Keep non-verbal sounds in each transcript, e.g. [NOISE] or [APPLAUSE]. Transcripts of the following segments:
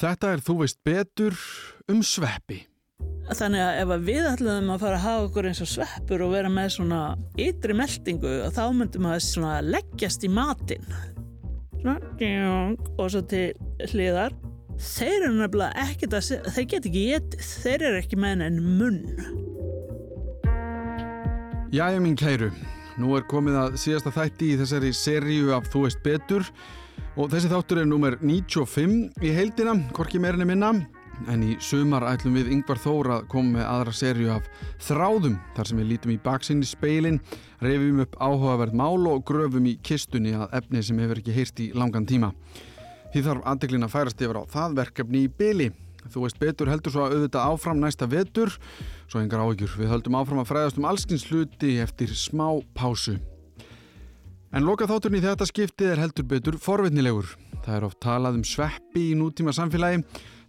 Þetta er Þú veist betur um sveppi. Þannig að ef við ætlum að fara að hafa okkur eins og sveppur og vera með svona ytri meldingu þá myndum að svona leggjast í matinn. Svona, og svo til hliðar. Þeir eru nefnilega ekkert að, þeir get ekki getið, þeir eru ekki með enn munn. Jæja mín kæru, nú er komið að síðasta þætti í þessari seríu af Þú veist betur og þessi þáttur er nummer 95 í heildina, korki meirinni minna en í sumar ætlum við Yngvar Þór að koma með aðra seríu af þráðum þar sem við lítum í baksinni speilin, reyfum upp áhugaverð mál og gröfum í kistunni að efni sem hefur ekki heyrt í langan tíma. Því þarf aðdeklin að færast yfir á það verkefni í byli. Þú veist betur heldur svo að auðvita áfram næsta vetur, svo engar áhyggjur. Við höldum áfram að fræðast um allskins hluti eftir smá pásu. En loka þátturinn í þetta skiptið er heldur betur forvitnilegur. Það er oft talað um sveppi í nútíma samfélagi,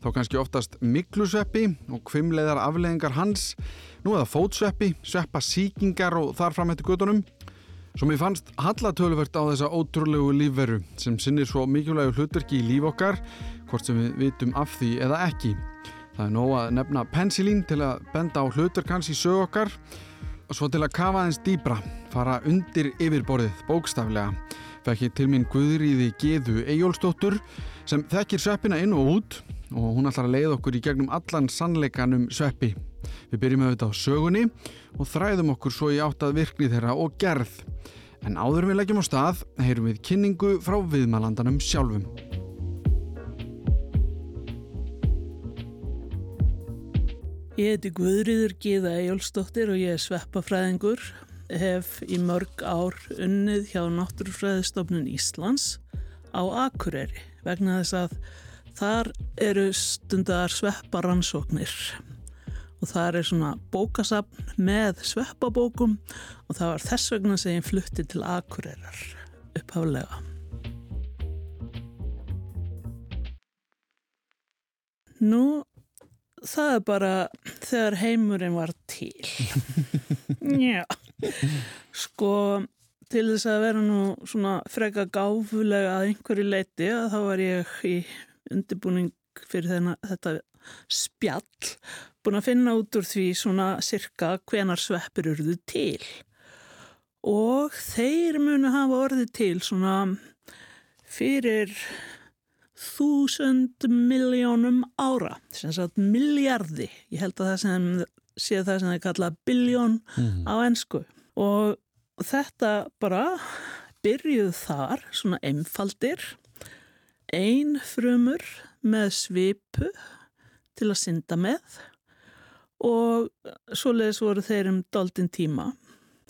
þá kannski oftast miklusveppi og kvimleiðar afleðingar hans, nú eða fótsveppi, sveppa síkingar og þar fram eftir gödunum. Svo mér fannst hallatöluvert á þessa ótrúlegu lífveru sem sinnir svo mikilvægu hlutverki í líf okkar, hvort sem við vitum af því eða ekki. Það er nóg að nefna pensilín til að benda á hlutverk hans í sög okkar og svo til að kafa aðeins dýbra, fara undir yfirborðið bókstaflega. Fekk ég til mín Guðriði Geðu Ejólsdóttur sem þekkir sveppina inn og út og hún ætlar að leiða okkur í gegnum allan sannleikanum sveppi. Við byrjum auðvitað á sögunni og þræðum okkur svo í áttað virkni þeirra og gerð. En áður við leggjum á stað, heyrum við kynningu frá viðmælandanum sjálfum. Ég heiti Guðriður Gíða Ejólfsdóttir og ég er sveppafræðingur. Hef í mörg ár unnið hjá Náttúrufræðistofnun Íslands á Akureyri vegna þess að þar eru stundar svepparansóknir og það er svona bókasapn með sveppabókum og það var þess vegna sem ég flutti til Akureyrar upphálega. Nú, það er bara þegar heimurinn var til. [LAUGHS] Já, sko til þess að vera nú svona freka gáfulega að einhverju leiti að þá var ég í undirbúning fyrir þennan, þetta spjall búin að finna út úr því svona cirka hvenar sveppir urðu til og þeir munu hafa orðið til svona fyrir þúsund miljónum ára sem sagt miljardi ég held að það sem sé það sem það kallað biljón mm. á ennsku og þetta bara byrjuð þar svona einfaldir ein frumur með svipu til að synda með og svoleiðis voru þeir um doldin tíma.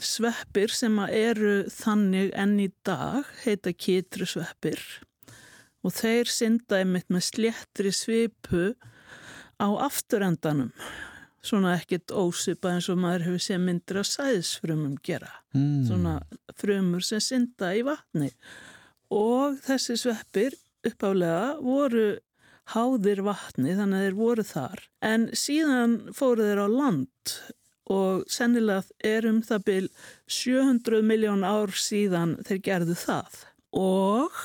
Sveppir sem eru þannig enn í dag heita kitru sveppir og þeir synda einmitt með sléttri svipu á afturendanum. Svona ekkert ósipa eins og maður hefur séð myndir af sæðisfrumum gera. Mm. svona frumur sem synda í vatni. Og þessi sveppir uppálega voru háðir vatni þannig að þeir voru þar. En síðan fóru þeir á land og sennilega er um það byl 700 miljón ár síðan þeir gerðu það. Og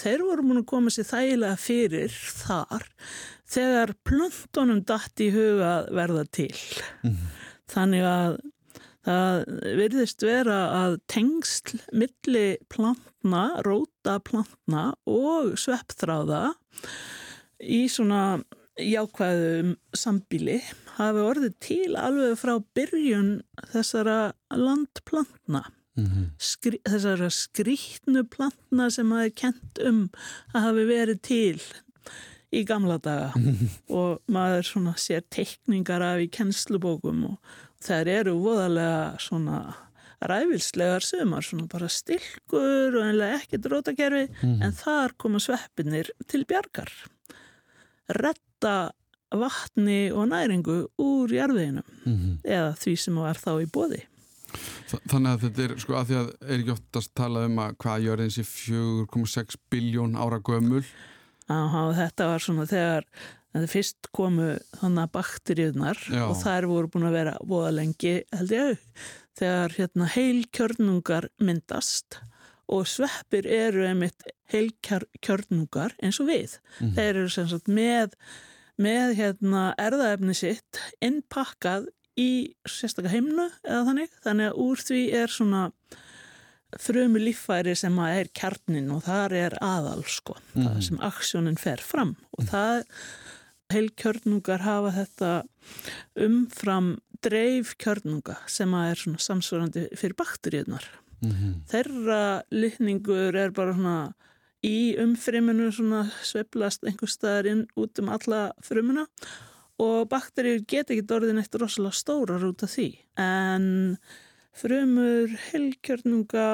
þeir voru múin að koma sér þægilega fyrir þar þegar plöntunum dætt í huga verða til mm. þannig að Það virðist vera að tengsl milli plantna, róta plantna og sveppþráða í svona jákvæðum sambíli hafi orðið til alveg frá byrjun þessara landplantna. Mm -hmm. Skri, þessara skrítnu plantna sem hafi kent um að hafi verið til í gamla daga og maður svona sér teikningar af í kennslubókum og þær eru voðalega svona ræfilslegar sumar, svona bara stilkur og einlega ekkert rótakerfi mm. en þar koma sveppinir til bjargar retta vatni og næringu úr jarðveginum mm -hmm. eða því sem var þá í bóði Þannig að þetta er sko að því að er ekki oftast talað um að hvað gjör þessi 4,6 biljón ára gömul Aha, þetta var svona þegar fyrst komu þannig bakteríunar Já. og þær voru búin að vera bóða lengi held ég þegar hérna, heilkjörnungar myndast og sveppir eru einmitt heilkjörnungar eins og við. Mhm. Þeir eru sem sagt með, með hérna, erðaefni sitt innpakkað í sérstaklega heimnu eða þannig. Þannig að úr því er svona frumu líffæri sem að er kjarnin og þar er aðal sko, það sem aksjónin fer fram og það heilkjörnungar hafa þetta umfram dreif kjörnunga sem að er svona samsvarandi fyrir bakteríunar. Mhm. Þeirra litningur er bara svona í umfriminu svona sveiflast einhver staðar inn út um alla frumuna og bakteríur geta ekki orðin eitt rosalega stórar út af því. En frumur heilkjörnunga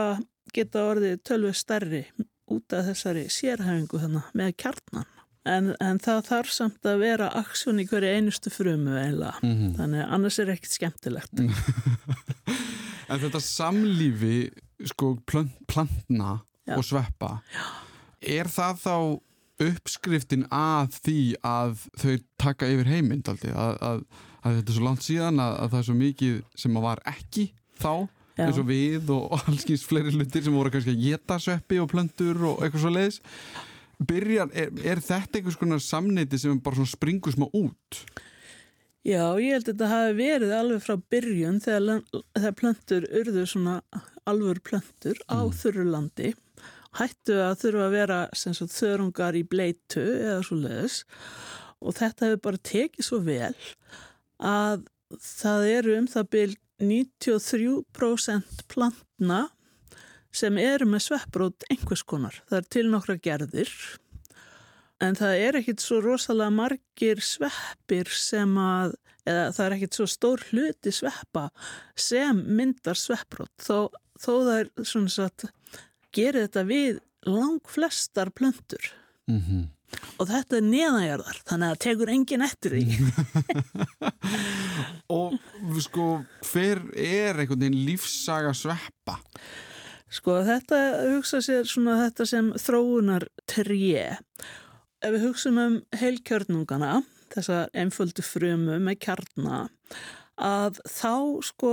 geta orðið tölvu stærri út af þessari sérhæfingu þannig með kjarnan. En, en það þarf samt að vera aksjón í hverju einustu frumu eiginlega. Mhm. þannig að annars er ekkert skemmtilegt. [LAUGHS] En þetta samlífi sko plantna Já. og sveppa er það þá uppskriftin að því að þau taka yfir heimind aldrei, að, að, að þetta er svo langt síðan að, að það er svo mikið sem að var ekki þá Já. eins og við og, [LAUGHS] og allskins fleiri hlutir sem voru kannski að geta sveppi og plöntur og eitthvað svo leiðis Byrjar, er, er þetta einhvers konar samneiti sem bara springur smá út? Já, ég held að þetta hafi verið alveg frá byrjun þegar, þegar plöntur urðu svona alvör plöntur á Mm. þurrulandi hættu að þurfa að vera sagt, þörungar í bleitu eða svo leiðis og þetta hefur bara tekið svo vel að það eru um það byrj 93% plantna sem eru með svepprót einhvers konar. Það er til nokkra gerðir en það er ekkit svo rosalega margir sveppir sem að, eða það er ekkit svo stór hluti sveppa sem myndar svepprót þó, þó það er svona satt gerir þetta við lang flestar plöntur Mm -hmm. og þetta er neðanjarðar þannig að það tekur engin eftir því [LAUGHS] Og sko, hver er einhvern veginn lífsaga sveppa? Sko þetta hugsa sér svona þetta sem þróunar tré. Ef við hugsaum um heilkjörnungana, þessa einföldu frumu með kjarna, að þá sko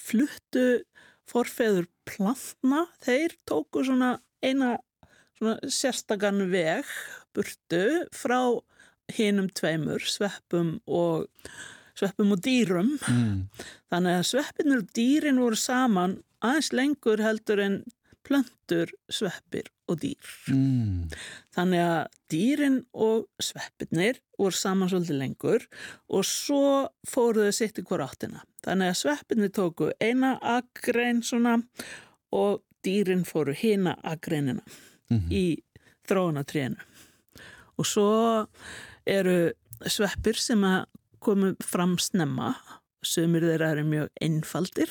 fluttu forfeður plantna, þeir tóku svona eina svona sérstakann veg burtu frá hinum tveimur, sveppum og, sveppum og dýrum. Mm. Þannig að sveppinur og dýrin voru saman aðeins lengur heldur en plöntur, sveppir og dýr. Mm. Þannig að dýrin og sveppirnir voru saman svolítið lengur og svo fóruðu sitt í hver áttina. Þannig að sveppirnir tóku eina agrein svona og dýrin fóru hina agreinina Mhm. í þróunatrénu. Og svo eru sveppir sem að komu fram snemma, sumir þeirra eru mjög einfaldir,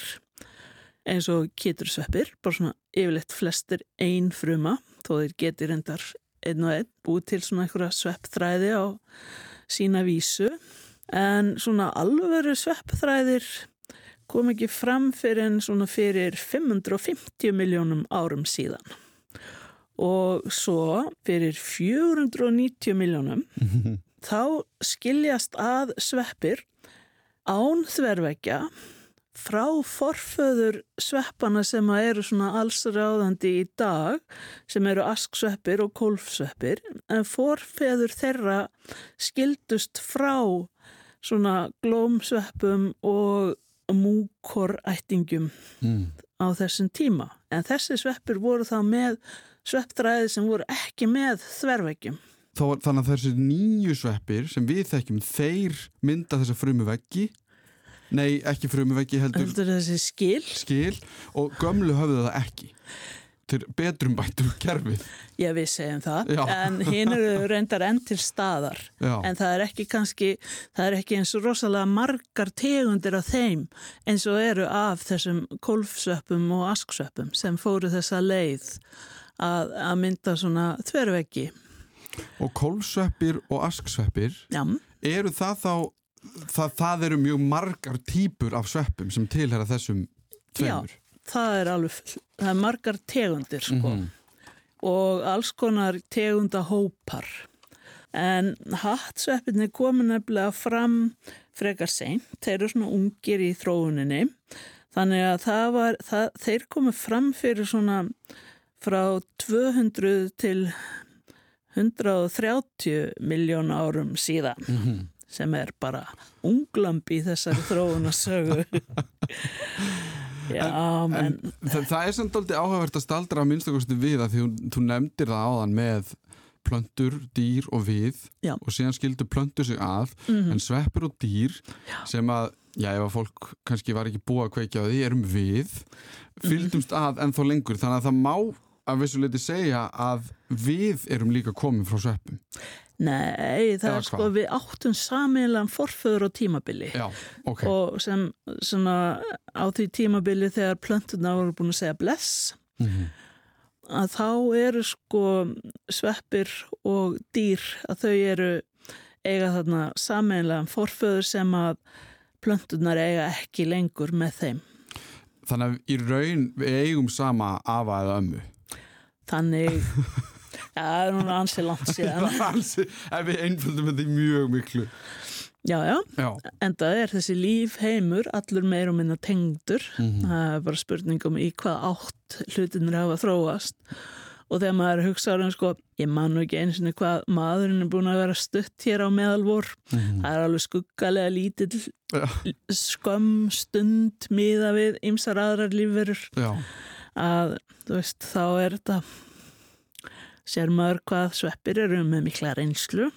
eins og kitursveppir, bara svona yfirleitt flestir ein fruma, þó þeir geti reyndar einn og einn, búið til svona einhverja sveppþræði á sína vísu, en svona alvöru sveppþræðir kom ekki fram fyrir en svona fyrir 550 miljónum árum síðan. Og svo fyrir 490 miljónum [LAUGHS] þá skiljast að sveppir án þvervekja frá forföður sveppana sem eru svona allsráðandi í dag sem eru asksveppir og kólfsveppir en forfeður þeirra skildust frá svona glómsveppum og múkorættingum Mm. á þessum tíma en þessi sveppir voru þá með sveppdræði sem voru ekki með var- þannig að þessi nýju sveppir sem við þekkjum, þeir mynda þessa frumu veggi nei, ekki frumu veggi heldur Heldur skil? skil og gömlu höfðu það ekki til betrum bættum kerfið Já, við segjum það. Já. En hinn eru reyndar enn til staðar. Já, En það er ekki kannski, það er ekki eins og rosalega margar tegundir af þeim eins og eru af þessum kólfsveppum og asksveppum sem fóru þessa leið að, að mynda svona þverveggi. og kólsveppir og asksveppir Já, eru það þá það, það eru mjög margar típur af sveppum sem tilhera þessum tveimur það er alveg, það er margar tegundir sko. Mhm. og alls konar tegunda hópar. En hattsveppinni komu nefnilega fram frekar seint, þeir eru svona ungir í þróuninni, þannig að það var, það, þeir komu fram fyrir svona frá 200 til 130 miljón árum síðan Mhm. Sem er bara unglamb í þessari þróunasögu [LAUGHS] Já, En menn. það, það er samt aldrei áhugavert að staldra að minnstakosti við að því þú, nefndir það áðan með plöntur, dýr og við Já. og síðan skildu plöntur sig að Mhm. en sveppur og dýr sem að, já ef að fólk kannski var ekki búið að kveikja á því, erum við. Fylgdumst að ennþá lengur þannig að það má að vissu leiti segja að við erum líka komin frá sveppum Nei, það Eða er sko hvað? við áttum samiðlan forföður á tímabili Já, ok og sem svona á því tímabili þegar plöntuna voru búin að segja bless Mhm. að þá eru sko sveppir og dýr að þau eru eiga þarna samiðlan forföður sem að plöntunar eiga ekki lengur með þeim. Þannig að í raun við eigum sama afa eða ömmu Þannig, [LAUGHS] ja, það er núna ansið langt síðan. Við einföldum þetta mjög miklu Já, já, Já, en það er þessi lífheimur allur meir og minna tengdur. Mhm. Það er bara spurningum í hvað átt hlutinir hafa þróast og þegar maður hugsa um sko, ég man nú ekki eins og hvað maðurinn er búin að vera stutt hér á meðalvor Mhm. það er alveg skuggalega lítill Já. skömm stund miða við ymsar aðrar lífverur já að þú veist þá er þetta sér maður hvað sveppir eru með mikla reynslu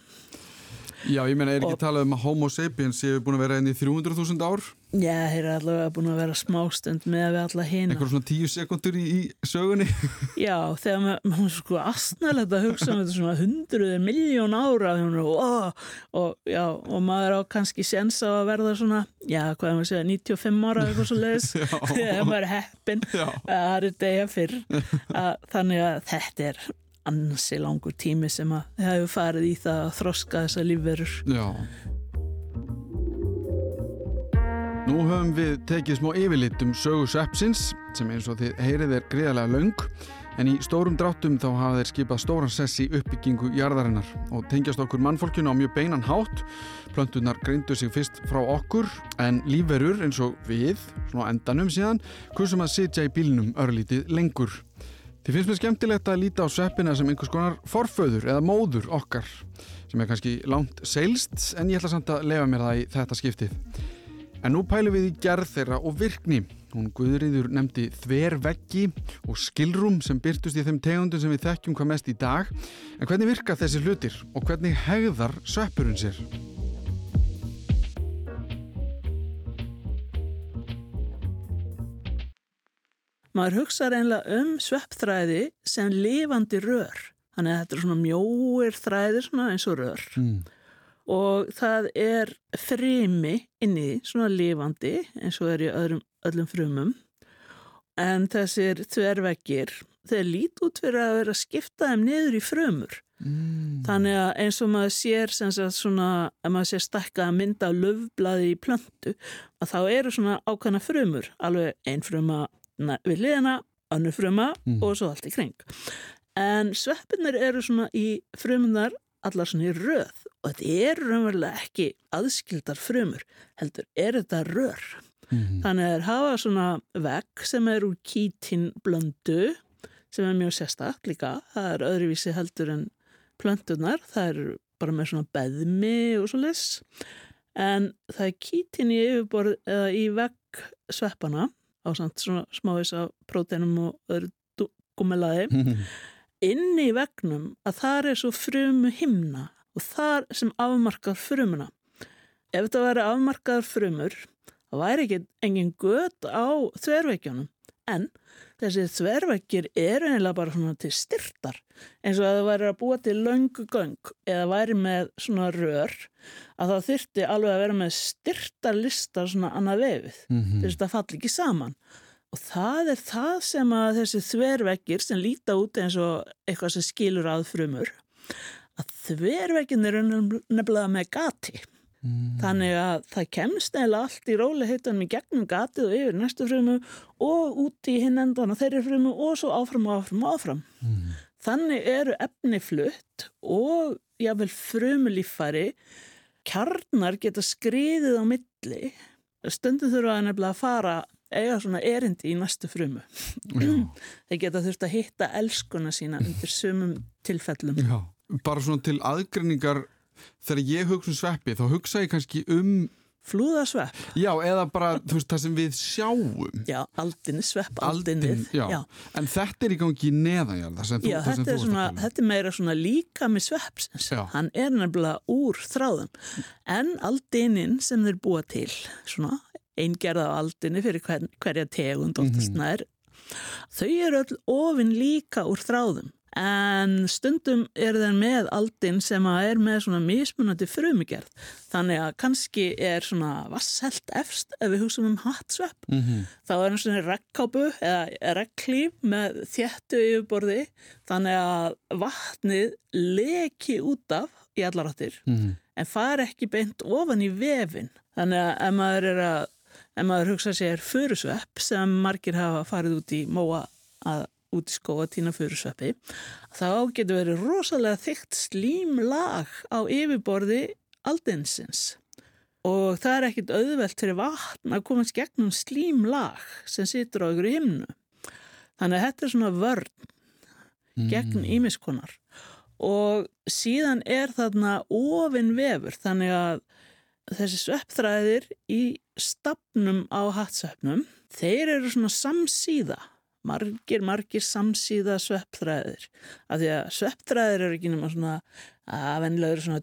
Já, ég meina, er ekki Og- talað um að homo sapiens séu búin að vera enn í 300.000 ár? Já, þeir eru allavega búin að vera smástund með við alla hina. Eitthvað svona 10 sekundur í, í sögunni? [LAUGHS] Já, þegar maður, maður sko astnælega að hugsa um þetta svona hundruði miljón ára og, og, og, já, og maður á kannski séns á að verða svona, já, hvað er maður að segja 95 ára eitthvað svo leiðis [LAUGHS] [LAUGHS] þegar maður er heppin að það er degja fyrr. Að, þannig að þetta er ansi langur tími sem að það hefur farið í það að þroska þessa lífverur. Já. Nú höfum við tekið smá yfirlit um sögu sveppsins sem eins og þið heyrið er greiðlega löng en í stórum dráttum þá hafa þeir skipað stóran sess í uppbyggingu jarðarinnar og tengjast okkur mannfólkinu á mjög beinan hátt. Plöntunar greindu sig fyrst frá okkur en lífverur eins og við, svona endanum síðan, kursum að sitja í bílnum örlítið lengur. Þið finnst mér skemmtilegt að líta á sveppina sem einhvers konar forföður eða móður okkar sem er kannski langt seilst en ég ætla samt að lefa mér það í þetta skiptið. En nú pælum við í gerð þeirra og virkni. Hún Guðriður nefndi þverveggi og skilrum sem byrtust í þeim tegundum sem við þekkjum hvað mest í dag. En hvernig virka þessi hlutir og hvernig hegðar sveppurinn sér? maður hugsa reynilega um sveppþræði sem lifandi rör þannig að þetta er svona mjóir þræðir svona eins og rör Mm. Og það er frimi inni í, svona lifandi eins og er í öðrum, öllum frumum en þessir þverveggir þeir lít út fyrir að vera að skipta þeim niður í frumur Mm. þannig að eins og maður sér sem sagt svona, ef maður sér stakka að mynda löfblaði í plöntu að þá eru svona ákvæmna frumur alveg ein fruma við liðina önnur fruma Mm. og svo allt í kring en sveppinir eru svona í frumunar allar svona í röð og þetta eru raunverulega ekki aðskildar frumur heldur er þetta rör Mm. Þannig að þeir hafa svona vegg sem er úr kítin blöndu sem er mjög sérstakt líka. Það er öðruvísi heldur en plöntunar. Það er bara með svona beðmi og svo les. En það er kítin í yfirborð eða í vegg sveppana á samt svona smávís af próteinum og öðru gummelaði. [LAUGHS] Inni í veggnum að þar er svo frumu himna og þar sem afmarkar frumuna. Ef þetta væri afmarkaðar frumur það væri ekki engin göt á þverveggjónum en þessi þverveggir eru eiginlega bara svona til styrtar eins og að það væri að búa til löngu göng eða væri með svona rör að það þyrti alveg að vera með styrtar listar svona annað vefið Mhm. til þess að það falli ekki saman og það er það sem að þessi þverveggir sem líta út eins og eitthvað sem skilur að frumur að þverveggin eru nefnilega með gati Mm. Þannig að það kemst eða allt í róli heitanum í gegnum gatið og yfir næstu frumu og út í hinn endan á þeirri frumu og svo áfram og áfram og áfram. Mm. Þannig eru efni flutt og jáfnvel frumulíffæri, kjarnar geta skriðið á milli. Stundum þurfa að nefnilega að fara eiga svona erindi í næstu frumu. [CLEARS THROAT] Þeir geta þurft að hitta elskuna sína undir sumum tilfellum. Já, bara svona til aðgreiningar þegar ég hugsa um sveppi þá hugsa ég kannski um Flúðasvepp. Já, eða bara veist það sem við sjáum Já, aldinni, svepp aldinnið. já. já, en þetta er í gangi neðanjarða Já, þetta er, svona, þetta er meira svona líka með. Já. Hann er nefnilega úr þráðum. En aldinnin sem þeir búa til, svona eingerða á aldinni fyrir hver, hverja tegund oftast nær, mm -hmm. þau eru öll ofinn líka úr þráðum en stundum er þeir með aldinn sem er með svona mismunandi frumigerð þannig að kannski er svona vasselt efst ef við hugsaum um hattsvepp mm -hmm. þá er hann svona rekkápu eða rekklíf með þjættu yfirborði þannig að vatnið leki út af í allaráttir mm -hmm. en far ekki beint ofan í vefin þannig að ef maður er að ef maður hugsa sér fyrusvepp sem margir hafa farið út í móa að út í skóa tína fyrusveppi þá getur verið rosalega þygt slímlag á yfirborði aldinsins og það er ekkit auðvelt fyrir vatn að komast gegnum slímlag sem situr á ykkur himnu. Þannig að þetta er svona vörn gegn ímiskonar mm. og síðan er þarna ofin vefur þannig að þessi sveppþræðir í stafnum á hattsveppnum þeir eru svona samsíða margir, margir samsíða sveppþræðir af því að sveppþræðir eru ekki nema svona að vennilega eru svona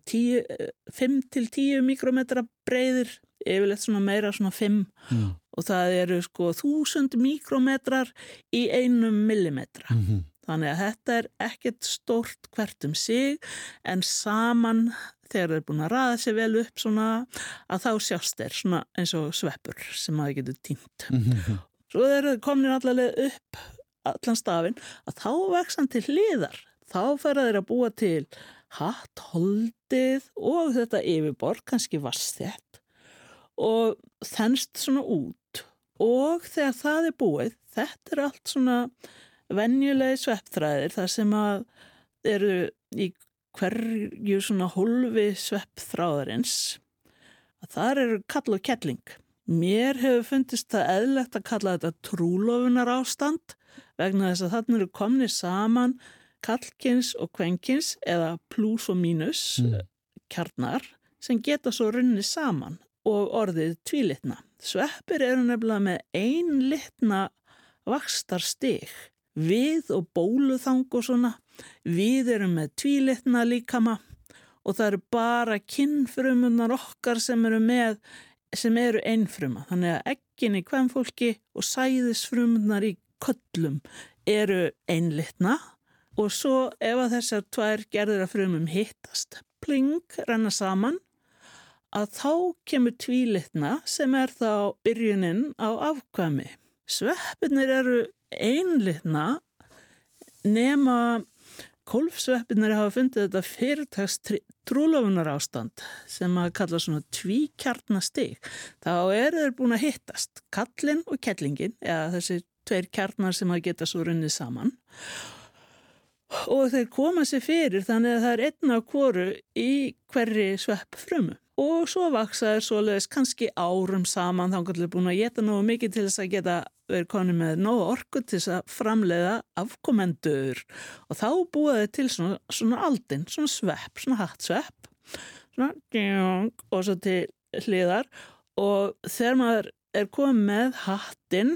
5-10 mikrometra breyðir yfirleitt svona meira svona 5 mm. og það eru sko 1000 mikrometrar í einum millimetra mm -hmm. þannig að þetta er ekkert stort hvert um sig en saman þegar þeir er búin að ræða sér vel upp svona að þá sjást þeir eins og sveppur sem maður getur týnt mm -hmm. Svo þeir eru komin allavega upp allan stafinn að þá vex hann til hliðar. Þá fer þeir að búa til hatt, holdið og þetta yfirborg, kannski vassþett og þennst svona út. Og þegar það er búið, þetta er allt svona venjulegi sveppþræðir þar sem að eru í hverju svona holfi sveppþráðarins að þar eru kall og kettling. Mér hefur fundist það eðlegt að kalla þetta trúlofunar ástand vegna þess að þarna eru komni saman kallkins og kvenkins eða plus og mínus mm. kjarnar sem geta svo runni saman og orðið tvílitna. Sveppir eru nefnilega með einlitna vakstar stig við og bóluþang og svona. Við erum með tvílitna líkama og það eru bara kinnfrumunar okkar sem eru með sem eru einfruma. Þannig að ekkin í kvemmfólki og sæðisfrumunar í köllum eru einlitna og svo ef að þessar tvær gerður að frumum hittast, pling, renna saman, að þá kemur tvílitna sem er þá byrjunin á afkvæmi. Sveppinir eru einlitna nema Kolfsveppinari hafa fundið þetta fyrirtags trúlofunar ástand sem að kalla svona tvíkjarnastig. Þá eru þeir búin að hittast, kallin og kettlingin, eða þessi tveir kjarnar sem að geta svo runnið saman. Og þeir koma sér fyrir þannig að það er einna kvoru í hverri svepp frumu og svo vaksaður svoleiðis kannski árum saman þá kannski búin að geta nógu mikið til þess að geta verið koni með nógu orku til þess að framleiða afkomendur. Og þá búaði til svona, svona aldinn, svona svepp, svona hattsvepp svona og svo til hliðar. Og þegar maður er komið með hattinn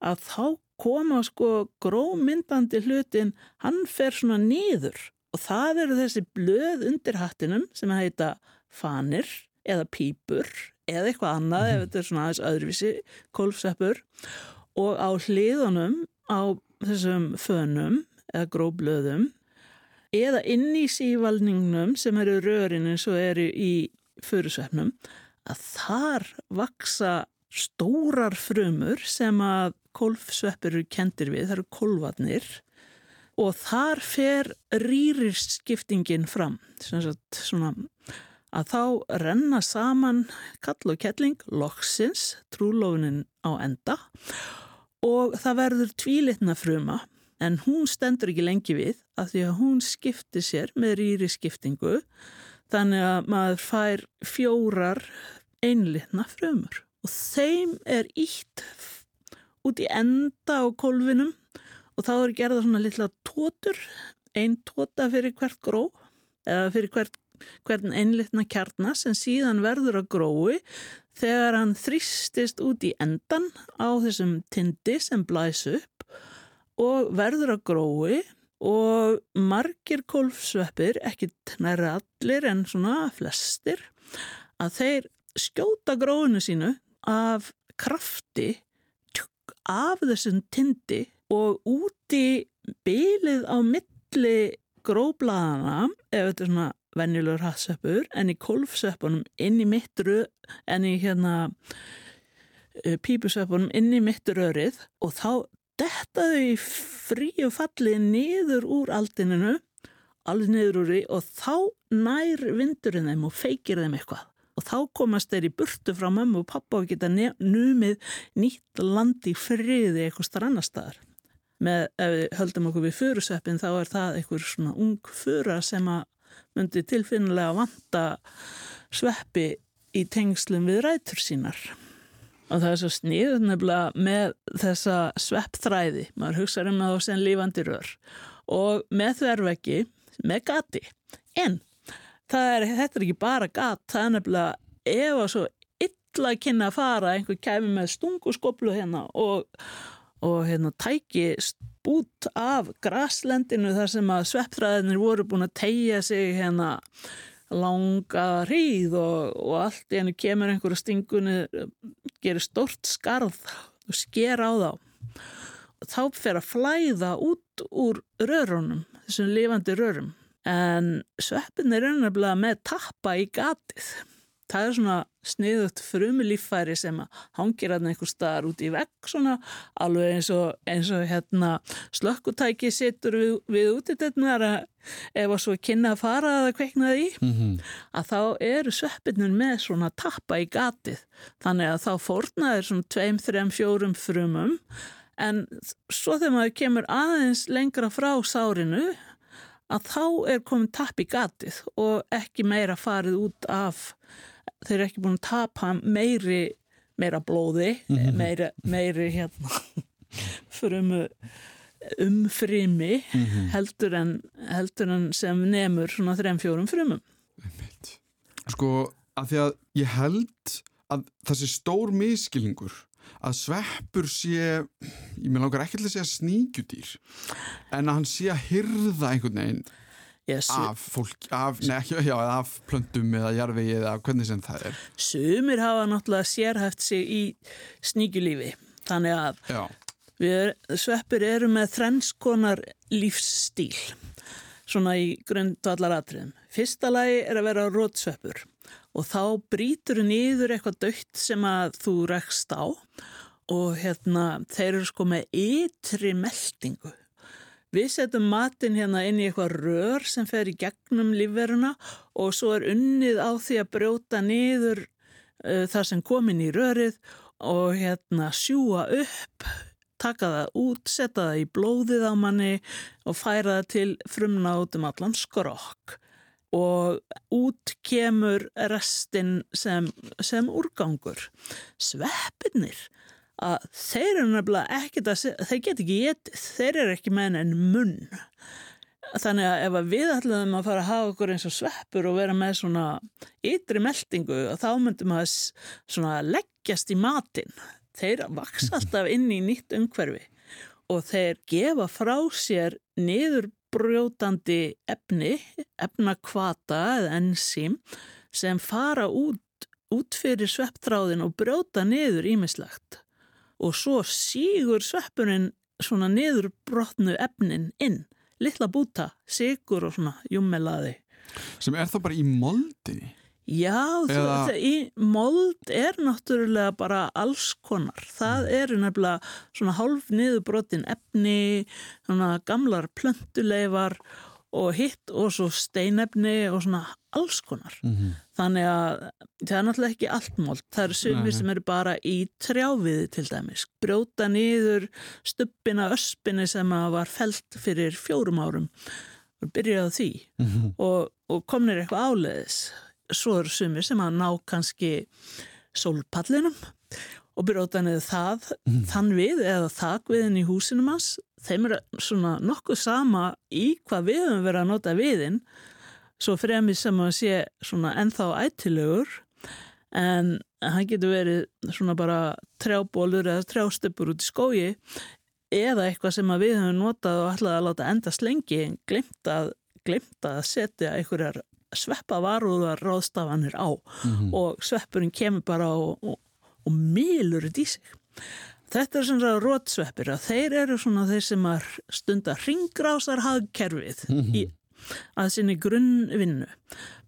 að þá koma sko grómyndandi hlutin, hann fer svona nýður og það eru þessi blöð undir hattinum sem heita fanir eða pípur eða eitthvað annað ef þetta er svona aðeins öðruvísi kólfseppur. Og á hliðunum á þessum fönum eða gróblöðum eða inn í sívalningnum sem eru rörin eins og eru í förusveppnum að þar vaksa stórar frumur sem að kólfsveppur eru kentir við, það eru kólvatnir og þar fer rýrirskiptingin fram svona að þá renna saman kall og kettling, loksins, trúlófinin á enda og það verður tvílitna fruma en hún stendur ekki lengi við að því að hún skiptir sér með rýri skiptingu þannig að maður fær fjórar einlitna frumur. Og þeim er ítt út í enda á kolvinum og þá er gerða svona litla tótur, ein tóta fyrir hvert gró eða fyrir hvert, hvern einlitna kjarnar sem síðan verður að grói þegar hann þrýstist út í endan á þessum tindi sem blæs upp og verður að grói og margir kolfsveppir, ekki næra allir en svona flestir, að þeir skjóta gróinu sínu af krafti af þessum tindi og úti bylið á milli gróblaðana, ef þetta er svona venjulegur hatsveppur, en í kolfsveppunum inn í mittur, en í hérna eh, pípusveppunum inn í mittur örið og þá dettaðu í fríu falli niður úr aldininu, alveg niður úr í og þá nær vindurinn þeim og feikir þeim eitthvað. Og þá komast þeir í burtu frá mamma og pappa og geta numið nýtt land í friði eitthvað strannastæðar. Með, ef við höldum okkur við fyrusveppin þá er það einhver svona ung fyrra sem að myndi tilfinnilega vanta sveppi í tengslum við rætur sínar. Og það er svo sniður nefnilega með þessa sveppþræði, maður hugsaður um það sem lífandi rör og með þverveggi, með gati. En er, þetta er ekki bara gat, það er nefnilega ef að svo illa kynna að fara, einhver kæmi með stunguskoplu hérna og, og hérna tæki út af graslendinu þar sem að sveppþræðinir voru búin að tegja sig hérna langa hríð og, og allt í hennu kemur einhverju stingunni gerir stort skarð og sker á þá. Og þá fer að flæða út úr rörunum, þessum lifandi rörum. En sveppin er ennabla með tappa í gatið það er svona sniðut frumulíffæri sem hangir að einhver staðar út í vegg svona alveg eins og, eins og hérna slökkutæki setur við, við út í þetta ef að svo kynna að fara að kveikna því mm -hmm. að þá eru sveppinur með svona tappa í gatið þannig að þá fórnaður svona tveim, þrem, fjórum frumum en svo þegar maður kemur aðeins lengra frá sárinu að þá er komin tapp í gatið og ekki meira farið út af þeir eru ekki búin að tapa meiri meira blóði mm -hmm. meiri, hérna [LAUGHS] frumu umfrimi -hmm. heldur, en, heldur en sem nefnur svona þrem fjórum frumum Sko að því að ég held að þessi stór miskilningur að sveppur sé ég með langar ekki til að segja sníkjudýr en að hann sé að hyrða einhvern veginn Yes. af fólk, af, nei, já, af plöndum eða jarvegi eða hvernig sem það er. Sumir hafa náttúrulega sérhæft sig í sníkjulífi. Þannig að við, sveppir eru með þrennskonar lífsstíl svona í grundvallaratriðum. Fyrsta lagi er að vera rótsveppur og þá brítur nýður eitthvað dögt sem að þú rekst á og hérna þeir eru sko með ytri meldingu Við setjum matin hérna inn í eitthvað rör sem fer í gegnum lífveruna og svo er unnið á því að brjóta niður uh, það sem komin í rörið og hérna sjúa upp, taka það út, setja það í blóðið á manni og færa það til frumna út um allan skrokk og út kemur restinn sem, sem úrgangur. Sveppinir að þeir eru nefnilega ekkert að, þeir get ekki getið, þeir eru ekki með enn munn. Þannig að ef við ætlum að fara að hafa okkur eins og sveppur og vera með svona ytri meldingu þá myndum að svona leggjast í matin. Þeir vaks alltaf inn í nýtt umhverfi og þeir gefa frá sér niðurbrjótandi efni, efnakvata eða enzím sem fara út, út fyrir svepptráðin og brjóta niður ímislegt og svo sígur sveppurinn svona niður brotnu efnin inn, litla búta, sigur og svona jummelaði. Sem er það bara í moldinni? Já, Eða... það, í mold er náttúrulega bara alls konar. Það mm. eru nefnilega svona hálf niðurbrotin efni, svona gamlar plöntuleifar og hitt og svo steinefni og svona alls konar. Mm -hmm. Þannig að það er náttúrulega ekki allt mold. Það eru sumir sem eru bara í trjáviði til dæmis. Brjóta niður stuppina öspinni sem var felt fyrir fjórum árum og byrjaði því mm -hmm. og, og komnir eitthvað áleiðis. Svo eru sumir sem að ná kannski sólpallinum og brjóta niður það, þann við eða þakviðin í húsinum hans þeim er svona nokkuð sama í hvað við höfum verið að nota viðin svo fremið sem að sé svona ennþá ættilegur en hann getur verið svona bara trjábólur eða trjástöpur út í skógi eða eitthvað sem að við höfum notað og ætlaði að láta endast lengi en glemt að, glemt að setja einhverjar sveppa varúðar ráðstafanir á og sveppurinn kemur bara og, og, og milur þetta í sig. Þetta er svona rótsveppir að þeir eru svona þeir sem að stunda ringrásar hagkerfið í, að sinni grunnvinnu.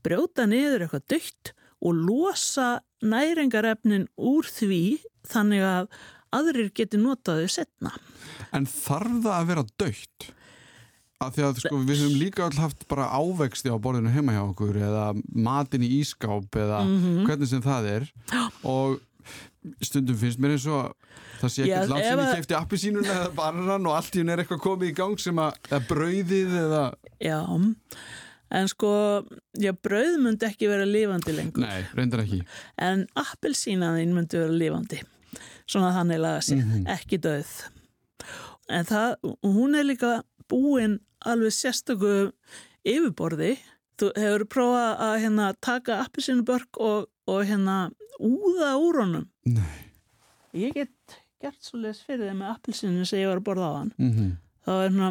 Brjóta niður eitthvað dögt og losa næringarefnin úr því þannig að aðrir geti notaðu setna. En þarf það að vera dögt? Af því að sko, við höfum líka all haft bara ávexti á borðinu heima hjá okkur eða matin í ískáp eða hvernig sem það er og stundum finnst mér eins og það sé ekkert langt sem ég kefti appisínuna eða bananan og allt í hún er eitthvað komið í gang sem að, brauðið eða Já, en sko, já, brauð myndi ekki vera lifandi lengur. nei, reyndar ekki. En appelsínaðin myndi vera lifandi. Svona þannig laga sig, ekki döð en það, hún er líka búin alveg sérstöku yfirborði. Þú hefur prófað að hérna taka appelsínubörk og, og hérna úða úr honum. Nei. ég get gert svo leis fyrir þeim með appelsínu sem ég var að borða á hann mm þá er hérna,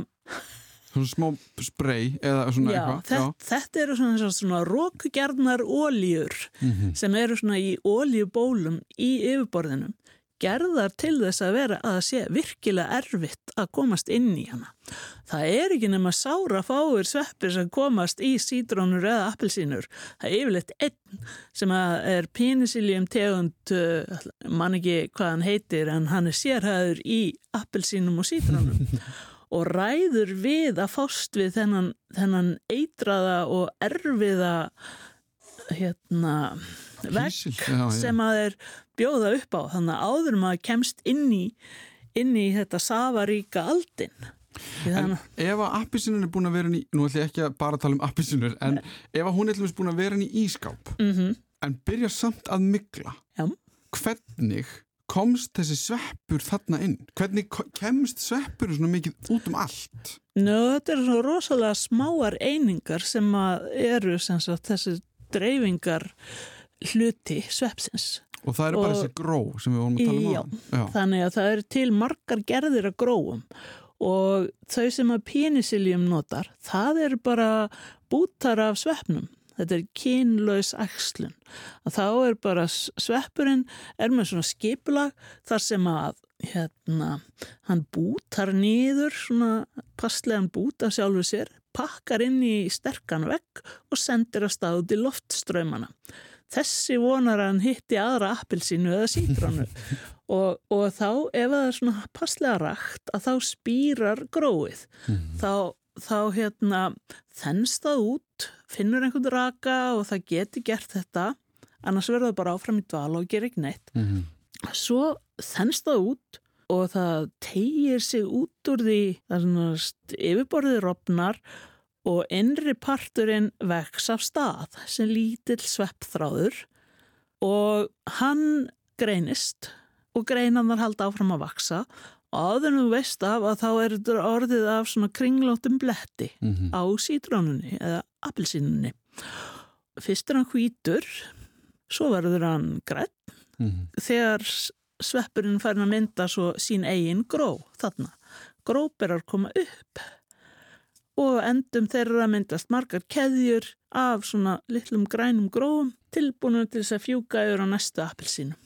Svona smá spray eða svona já, eitthvað þetta, þetta eru svona, svona, svona rókugjarnar óljur Mhm. sem eru svona í óljubólum í yfirborðinum gerðar til þess að vera að það sé virkilega erfitt að komast inn í hana. Það er ekki nema sára fáir sveppir sem komast í sítrónur eða appelsínur. Það er yfirleitt einn sem er penicillium tegund, uh, man ekki hvað hann heitir, en hann er sérhæður í appelsínum og sítrónum [LAUGHS] og ræður við að fást við þennan, þennan eitraða og erfiða hérna já. sem að þeir bjóða upp á. Þannig að áður maður kemst inn í inn í þetta safaríka aldin Því En ef að appisínun er búin að vera í, nú ætlum ég ekki að bara tala um appisínur, en ef að hún er búin að vera í ískáp, mm en byrja samt að mygla, já, hvernig komst þessi sveppur þarna inn? Hvernig kemst sveppur svona mikið út um allt? Nú, þetta eru svo rosalega smáar einingar sem að eru sem sagt, þessi dreifingar hluti sveppsins Og það eru bara þessi gró sem við vorum að tala um Já. á. Já. þannig að það eru til margar gerðir að gróum og þau sem að penicillium notar, það eru bara bútar af sveppnum þetta er kynlaus æxlun að þá er bara sveppurinn er með svona skipulag þar sem að hérna, hann bútar niður svona passlegan bút af sjálfu sér pakkar inn í sterkan vegg og sendir að stað út í loftströymana þessi vonar að hann hitti aðra appelsínu eða sítrónu. [LAUGHS] Og, og þá ef það er svona passlega rakt að þá spýrar gróið. Þá, þá hérna þennst það út, finnur einhvern raka og það geti gert þetta. Annars verður það bara áfram í dvala og gerir ekki neitt. Mhm. svo þennst það út og það tegir sig út úr því það er svona yfirborðið rofnar og innri parturinn vex af stað sem lítill sveppþráður og hann greinist og greinanar halda áfram að vaksa og áður en þú veist af að þá er þetta orðið af svona kringlóttum bletti Mhm. á sítrónunni eða appelsínunni. Fyrst er hann hvítur, svo verður hann grætt Mhm. þegar s- sveppurinn fær að mynda svo sín eigin gró þarna. Gróberar koma upp og endum þeirra myndast margar keðjur af svona litlum grænum gróum tilbúinum til þess að fjúka yfir á næstu appelsínu.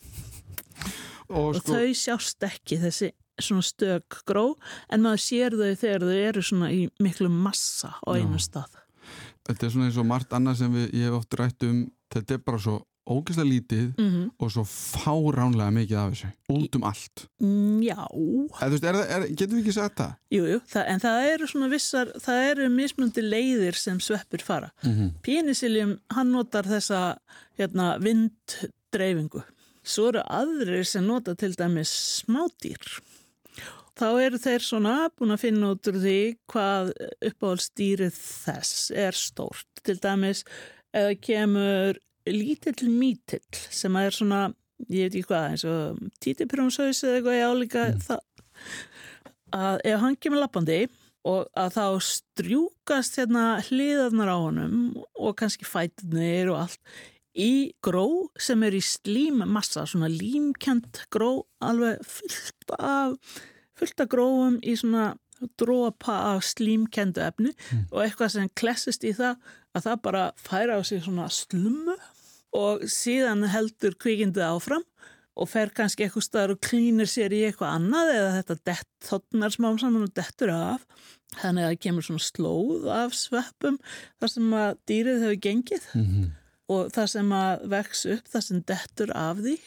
Og Og sko, þau sjást ekki þessi svona stök gró en maður sér þau þegar þau eru svona í miklu massa á einu Já. stað. þetta er svona eins og margt annað sem við, ég hef oft rætt um, þetta er bara svo ógeðslega lítið Mm og svo fáránlega mikið af þessu, út um allt. Já, er, það- er, getum við ekki sagt það? jú, jú, það, en það eru svona vissar, það eru mismunandi leiðir sem sveppir fara. Mm -hmm. Penicillium, hann notar þessa hérna, vinddreifingu. Svo eru aðrir sem nota til dæmis smádýr. Þá eru þeir svona búin að finna út úr því hvað uppáhaldstýrið þess er stórt. Til dæmis eða kemur lítill mítill sem er svona ég veit ekki hvað, eins og títiprjónshaus eða eitthvað ég álíka Mm. það, að ef hann kemur lappandi og að þá strjúkast hérna hliðarnar á honum og kannski fætnir og allt í gró sem er í slímmassa, svona límkjönd gró, alveg fullt af, fullt af gróum í svona drópa af slímkjöndu efni og eitthvað sem klessist í það að það bara færa á sig svona slummu og síðan heldur kvikindið áfram og fer kannski eitthvað staðar og klínir sér í eitthvað annað eða þetta dett, þotnar smám saman og dettur af. Þannig að það kemur svona slóð af sveppum þar sem að dýrið hefur gengið Mhm. og það sem að vex upp það sem dettur af því.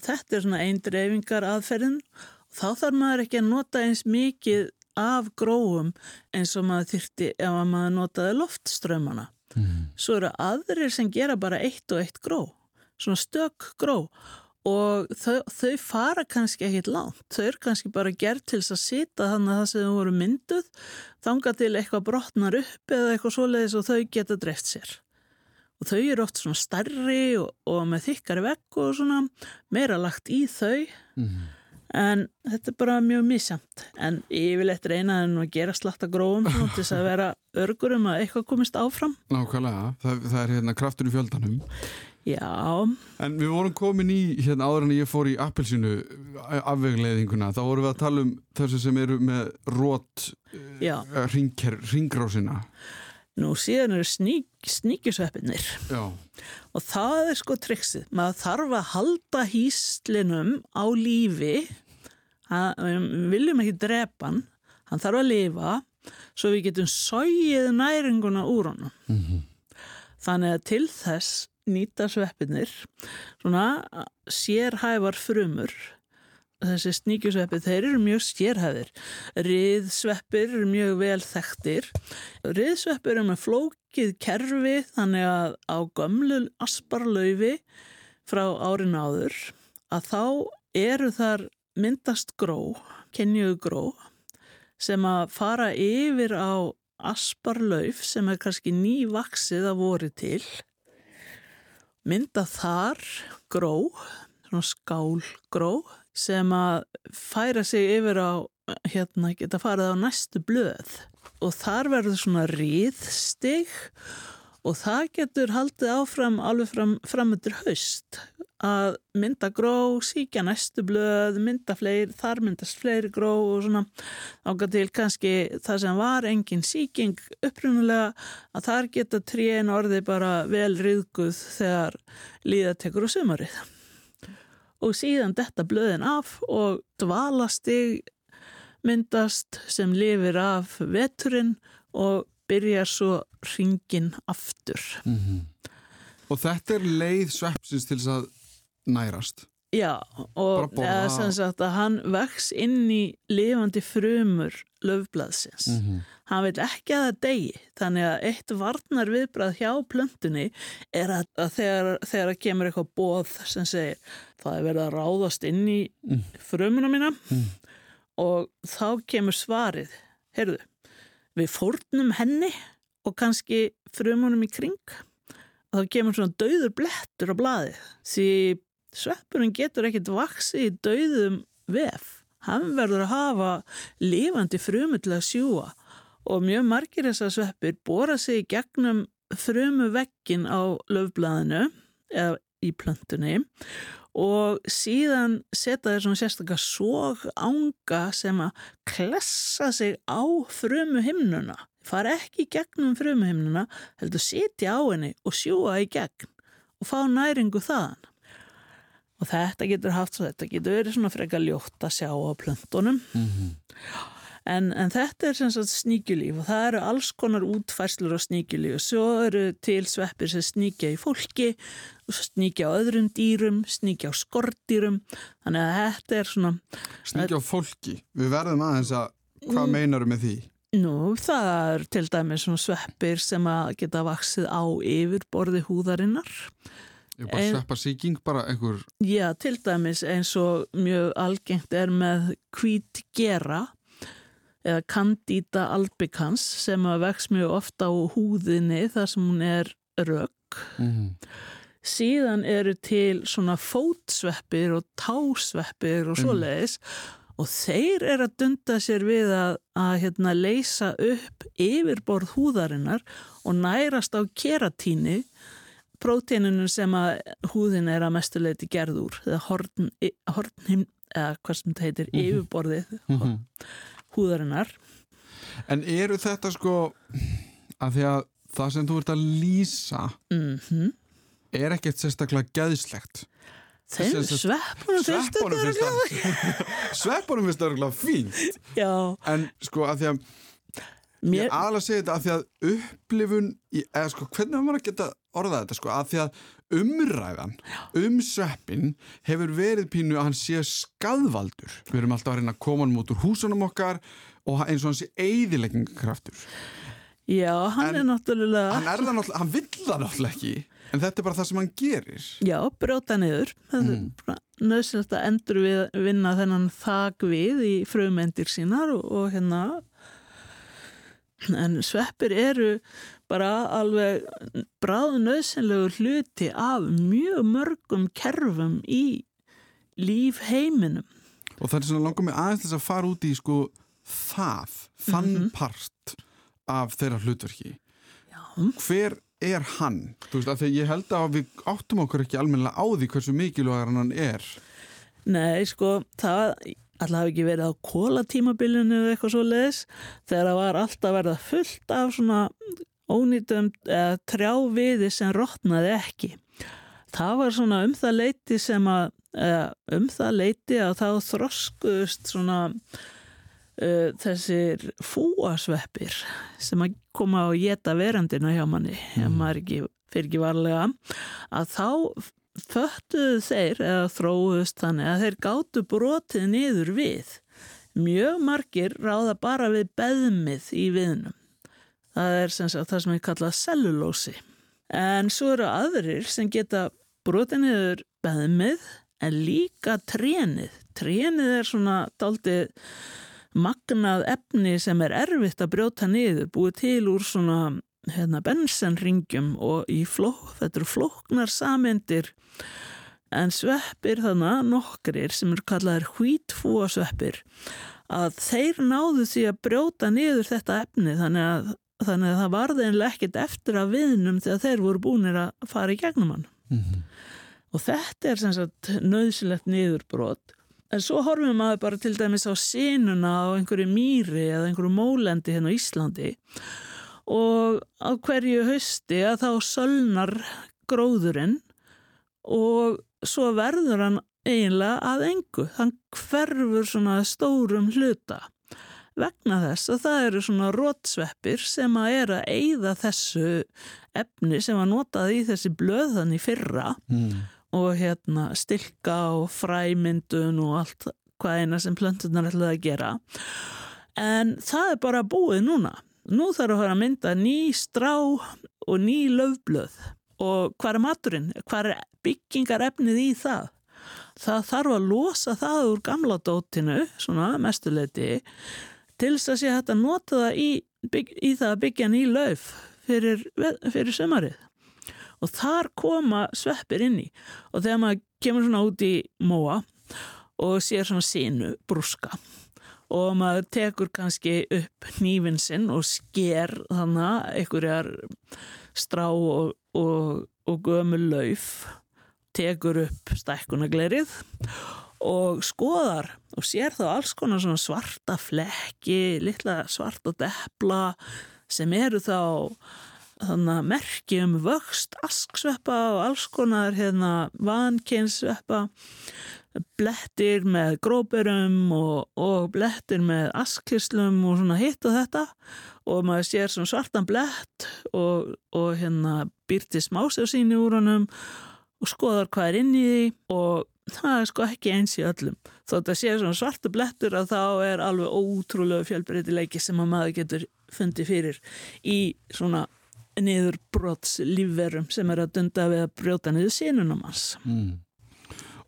Þetta er svona einn dreifingar aðferðin þá þarf maður ekki að nota eins mikið af gróum eins og maður þyrti ef að maður notaði loftströmmana Mhm. svo eru aðrir sem gera bara eitt og eitt gró svona stök gró og þau, þau fara kannski ekkit langt þau eru kannski bara gert til þess að sita þannig að það sem voru mynduð þanga til eitthvað brotnar upp eða eitthvað svoleiðis og þau geta dreift sér og þau eru oft svona stærri og, og með þykkari vekk og svona meira lagt í þau Mhm. En þetta er bara mjög misjamt en yfirleitt reynaði nú að gera slatta svona til þess að vera örgur um að eitthvað komist áfram. Nákvæmlega, það, það er hérna kraftur í fjöldanum. Já, En við vorum komin í, hérna áður en ég fór í appelsinu afvegleðinguna, þá vorum við að tala um þessu sem eru með rót já. ringrásina Nú síðan eru sník, sníkjusveppinir og það er sko triksið. Maður þarf að halda hýslinum á lífi, hann, við viljum ekki drepa hann, hann þarf að lifa svo við getum sóið næringuna úr honum. Mhm. Þannig að til þess nýta sveppinir svona sérhæfar frumur þessi sníkjusveppir, þeir eru mjög sérhæðir. Riðsveppir eru mjög vel þekktir. Riðsveppir eru með flókið kerfi þannig að á gömlu asparlaufi frá árin áður að þá eru þar myndast gró, kenjuðu gró sem að fara yfir á asparlauf sem er kannski nývaksið að voru til mynda þar gró, svona skálgró sem að færa sig yfir á, hérna, geta farið á næstu blöð. Og þar verður svona ríðstig og það getur haldið áfram alveg fram, framöndur haust. Að mynda gró, síkja næstu blöð, mynda fleiri, þar myndast fleiri gró og svona. Ága til kannski það sem var engin síking upprunulega að þar geta tríin orði bara vel riðguð þegar líða tekur á sumarið og síðan detta blöðin af og dvalastig myndast sem lifir af veturinn og byrjar svo ringin aftur. Mhm. Og þetta er leið sveppsins til þess að nærast Já, og sagt að hann vex inn í lifandi frumur löfblaðsins. Mhm. Hann vil ekki að það degi, þannig að eitt varnar viðbrað hjá plöntunni er að, að þegar, þegar kemur eitthvað bóð sem segir það er verið að ráðast inn í Mm. frumuna mína Mm. og þá kemur svarið, heyrðu, við fórnum henni og kannski frumunum í kring og þá kemur svona dauður blettur á blaðið því sveppurinn getur ekkit vaksið í dauðum vef. Hann verður að hafa lifandi frumu til að sjúa og mjög margir þessar sveppir bóra sig í gegnum frumu vekkin á löfblaðinu eða í plöntunni og síðan setja þeir svona sérstaklega sóg ánga sem að klessa sig á frumu himnuna. Fara ekki í gegnum frumu himnuna, heldur sitja á henni og sjúa í gegn og fá næringu þaðan. Og þetta getur haft svo, þetta getur verið svona frekar ljótt að sjá á plöntunum. Mhm. En, en þetta er sem sagt sníkjulíf og það eru alls konar útfærslur á sníkjulíf og svo eru til sveppir sem sníkja í fólki, sníkja á öðrum dýrum, sníkja á skordýrum, þannig að þetta er svona, Sníkja á fólki, við verðum aðeins að hvað Mm. meinaru með því? nú það er til dæmis svona sveppir sem að geta vaksið á yfirborði húðarinnar. Ég bara En- sveppa síking, bara einhver Já, til dæmis eins og mjög algengt er með hvít gera eða candida albicans sem að vex mjög ofta á húðinni þar sem hún er rögg. Mhm. síðan eru til svona fótsveppir og tásveppir og svoleiðis og þeir eru að dunda sér við að, að hérna, leysa upp yfirborð húðarinnar og nærast á keratíni próteininu sem að húðin er að mestuleiti gerð úr eða horn, horn eða hvað sem þetta heitir, Mhm. yfirborðið Mhm. húðarinnar. En eru þetta sko að því að það sem þú ert að lýsa mm er ekkert sérstaklega geðslegt. Þeim sveppunum finnst þetta Sveppunum finnst örgulega [LAUGHS] fínt. Já, En sko að því að mér, Ég aðalega segi þetta að því að upplifun í, eða sko hvernig maður að geta orðað þetta sko? Að því að umræðan um sveppin hefur verið pínu að hann sé skadvaldur við erum alltaf að reyna að koma hann út úr húsunum okkar og eins og hann sé eigðileggingakraftur já, hann En er náttúrulega hann er það náttúrulega, hann vill það náttúrulega ekki en þetta er bara það sem hann gerir. Já, brjóta niður. Það Mm. er bara nöðsilegt að endur við vinna þennan þak við í frumendir sínar og, og hérna en sveppir eru bara alveg bráð nöðsynlegu hluti af mjög mörgum kerfum í lífheiminum og það er svona langar mig aðeins þess að fara út í sko það, þann Mhm. part af þeirra hlutverki já, hver er hann? Þú veist, að því ég held að við áttum okkur ekki almennilega á því hversu mikilvægar hann er. Nei, sko, það alltaf ekki verið á kólatímabilinu eða eitthvað svo leiðis þegar það var alltaf verið fullt af svona ónýtum eða trjáviði sem rotnaði ekki. Það var svona um það leiti sem að um það leiti að þá þroskuðust svona uh, þessir fúasveppir sem að koma og geta verandina hjá manni ef maður ekki, fyrir ekki varlega að þá föttuðu þeir eða þróuðust þannig að þeir gátu brotið niður við. Mjög margir ráða bara við beðmið í viðnum. Það er sem sagt það sem ég kalla cellulósi. En svo eru aðrir sem geta brotið niður beðmið en líka trénið. Trénið er svona daldið magnað efni sem er erfitt að brjóta niður, búið til úr svona hérna, bensenringjum og í flók, þetta eru flóknar sameindir en sveppir þannig nokkrir sem eru kallaðir hvítfúasveppir að þeir náðu því að brjóta niður þetta efni þannig að, þannig að það varði einlega ekkert eftir að viðnum þegar þeir voru búinir að fara í gegnum hann. Mhm. og þetta er sem sagt nöðsilegt niðurbrot. En svo horfum maður bara til dæmis á sínuna á einhverju mýri eða einhverju mólendi hérna á Íslandi. og á hverju hausti að þá sölnar gróðurinn og svo verður hann eiginlega að engu. Hann hverfur svona stórum hluta vegna þess að það eru svona rótsveppir sem að er að eyða þessu efni sem að notaði í þessi blöðan í fyrra. Mm. og hérna stilka og fræmyndun og allt hvað eina sem plöntunar ætlaði að gera. En það er bara búið núna nú þarf að fara að mynda ný strá og ný löfblöð og hvað er maturinn, hvað er byggingar efnið í það? Það þarf að losa það úr gamla dótinu, svona mestuleiti til þess að sé hægt að nota það í, bygg, í það að byggja ný löf fyrir, fyrir sömarið og þar koma sveppir inn í. Og þegar maður kemur svona út í móa og sér svona sínu brúska og maður tekur kannski upp hnífin sinn og sker þannig einhverjar strá og, og, og gömul lauf tekur upp stækkunaglerið og skoðar og sér þá alls konar svona svarta flekki, litla svarta depla sem eru þá þannig að merki um vöxt asksveppa og alls konar hérna vankynsveppa blettir með gróperum og, og blettir með asklislum og svona hitt og þetta og maður sér svona svartan blett og, og hérna býrti smási á síni úr honum og skoðar hvað er inn í því og það er sko ekki eins í öllum þótt að sé svona svartu blettur að þá er alveg ótrúlega fjölbreytileiki sem að maður getur fundið fyrir í svona niður brots lífverum sem er að dunda við að brjóta niður sínunum hans. Mm.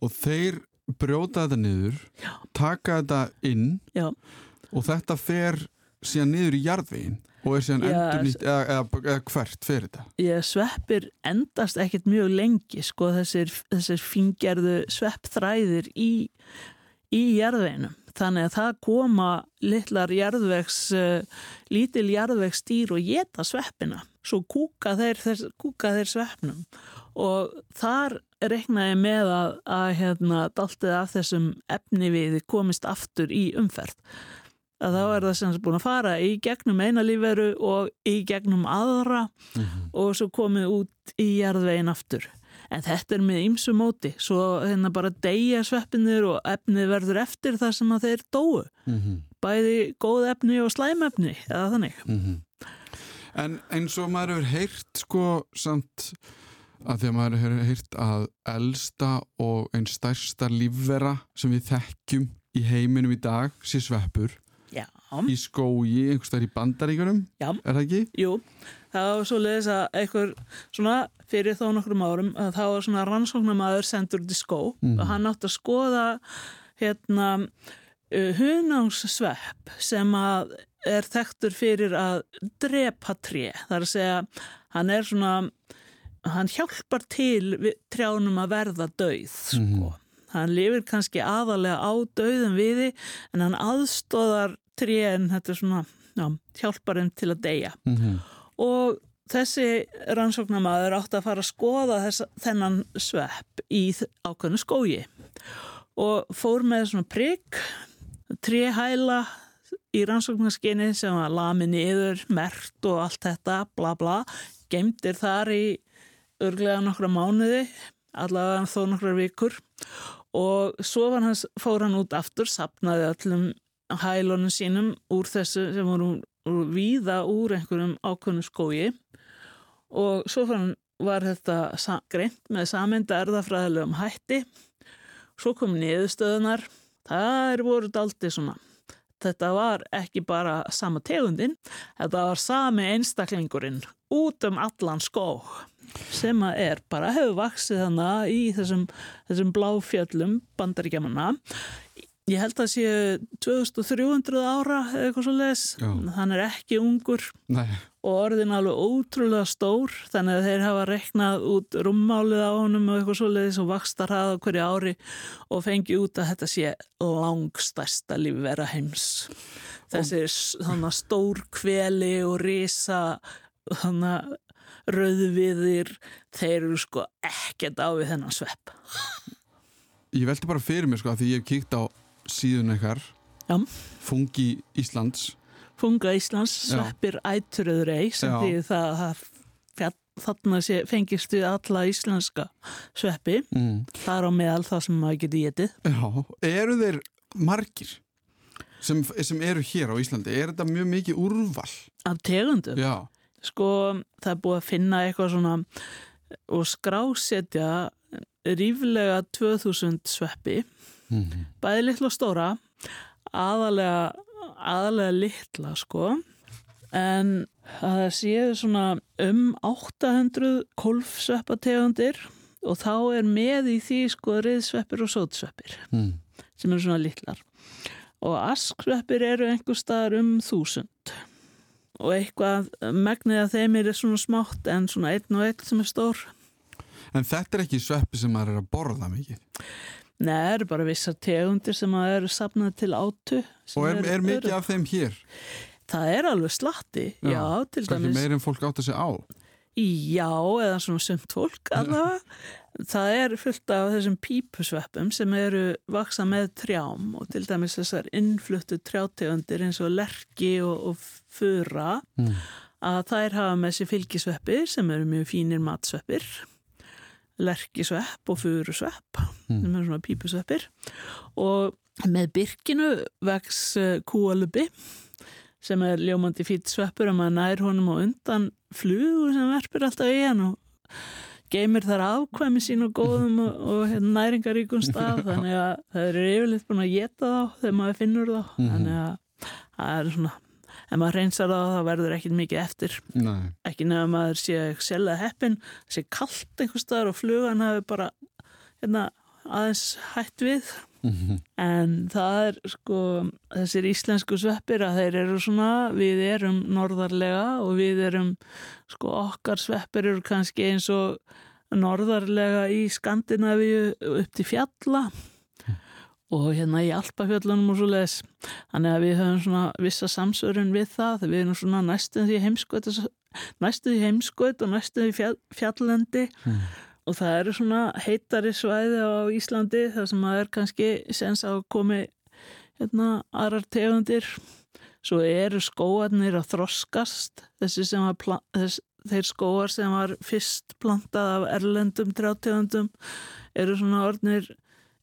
Og þeir brjóta þetta niður, Já. taka þetta inn Já, og þetta fer síðan niður í jarðvegin. Og er síðan endur nýtt, eða, eða, eða hvert fyrir þetta? Ég sveppir endast ekkert mjög lengi sko þessir, þessir fingerðu sveppþræðir í, í jarðveginum. Þannig að það koma litlar jarðvegs, uh, lítil jarðvegsdýr og geta sveppina. Svo kúka þeir, þeir, kúka þeir sveppnum og þar reiknaði með að, að hérna, daltið af þessum efni við komist aftur í umferð að þá er það sem er búin að fara í gegnum eina lífveru og í gegnum aðra Mm -hmm. og svo komið út í jarðvegin aftur. En þetta er með ýmsu móti, svo hérna bara deyja sveppinir og efnið verður eftir þar sem að þeir dóu. Mm -hmm. Bæði góð efni og slæmefni, eða þannig. En eins og maður hefur heyrt sko samt að því að maður hefur heyrt að elsta og einn stærsta lífvera sem við þekkjum í heiminum í dag sé sveppur Já. í skógi, einhverstaðar í bandaríkunum Já. er það ekki? Jú, það var svo leiðis að einhver svona fyrir þó nokkrum árum það var svona rannsóknarmaður sendur út í skó Mhm. og hann átti að skoða hérna uh, hunangssvepp sem að er þekktur fyrir að drepa tré. Það er að segja, hann er svona, hann hjálpar til trjánum að verða dauð, sko. Mhm. Hann lifir kannski aðalega á dauðum viði en hann aðstóðar trén, þetta er svona, já, hjálpar þeim til að deyja. Mm -hmm. Og þessi rannsóknarmaður átti að fara að skoða þess, þennan svepp í ákveðnu skógi og fór með svona prigg, tréhæla í rannsóknarskinni sem var lami niður, mert og allt þetta, bla bla, gemdir þar í örglega nokkra mánuði, allavega þó nokkra vikur. Og svo hans, fór hann út aftur, sapnaði öllum hælunum sínum úr þessu sem voru víða úr einhverjum ákveðnu skógi. Og svo fann, var þetta greint með sameinda erðafræðilegum hætti. Svo kom niðurstöðunar það er voru daldi svona þetta var ekki bara sama tegundin þetta var sami einstaklingurinn út um allan skó sem að er bara hefur vaksið hana í þessum, þessum bláfjöllum bandaríkjamanna. Ég held að sé 2300 ára eða eitthvað svo les hann er ekki ungur Nei, og orðin alveg ótrúlega stór þannig að þeir hafa reknað út rummálið á honum og eitthvað svoleiðis og vakstar hraða hverju ári og fengi út að þetta sé langstærsta lífvera heims. Þessi þannig stór kveli og risa þannig rauðviðir þeir eru sko ekkert á við þennan svepp. Ég velti bara fyrir mér sko að því ég hef kíkt á síðun eitthvað. Fungi Íslands. Funga Íslands sveppir æturöður ei sem Já. því það, það þarna sé, fengist við alla íslenska sveppi. Mm. þar á meðal það sem maður geti getið Já, eru þeir margir sem, sem eru hér á Íslandi? Er þetta mjög mikið úrval? Af tegundum. Já, Sko það er búið að finna eitthvað svona og skrásetja ríflega 2000 sveppi, mm. bæði litla og stóra, aðalega, aðalega litla sko, en að það séu svona um 800 kolfsveppategundir og þá er með í því sko riðsveppir og sótsveppir Mm. sem eru svona litlar og asksveppir eru einhver staðar um þúsund og eitthvað megnið að þeim er svona smátt en svona einn og einn sem er stór. En þetta er ekki sveppi sem maður er að borða mikið? Nei, það eru bara vissar tegundir sem að eru sapnað til átu Og er, er mikið af þeim hér? Það er alveg slatti, já, til Kannski dæmis meir en fólk átt að segja á Já, eða svona sumt fólk allavega Það er fullt af þessum pípusveppum sem eru vaksa með trjám og til dæmis þessar innfluttu trjátegundir eins og lerki og, og fura mm. að þær hafa með sér fylgisveppir sem eru mjög fínir matsveppir lerkisvepp og furusvepp Mm. sem eru svona pípusveppir og með byrkinu vex uh, kúalubi sem er ljómandi fýtt sveppur að maður nær honum og undan flugu sem verpir alltaf í hann og geymir þar afkvæmi sín og góðum og, og hérna, næringaríkun stað. [LAUGHS] Þannig að það eru yfirleitt búin að geta þá þegar maður finnur þá. Mhm. þannig að það er svona ef maður reynsar það þá verður ekkit mikið eftir. Nei, ekki nefnum að maður sé sérlega heppin sé kallt einhver staðar og flugan hafi bara hérna, aðeins hætt við en það er sko þessir íslensku sveppir að þeir eru svona við erum norðarlega og við erum sko okkar sveppir eru kannski eins og norðarlega í Skandinavíu upp til fjalla og hérna í Alpafjöllunum og svo leiðis þannig að við höfum svona vissa samsörun við það þegar við erum svona næstuð því heimskot og næstuð því fjall, fjalllendi mm. Og það eru svona heitari svæði á Íslandi þar sem það er kannski sens að komi hérna aðrar tegundir. Svo eru skóarnir að þroskast. Þessi sem var þess, þeir skóar sem var fyrst plantað af erlendum trjátegundum eru svona orðnir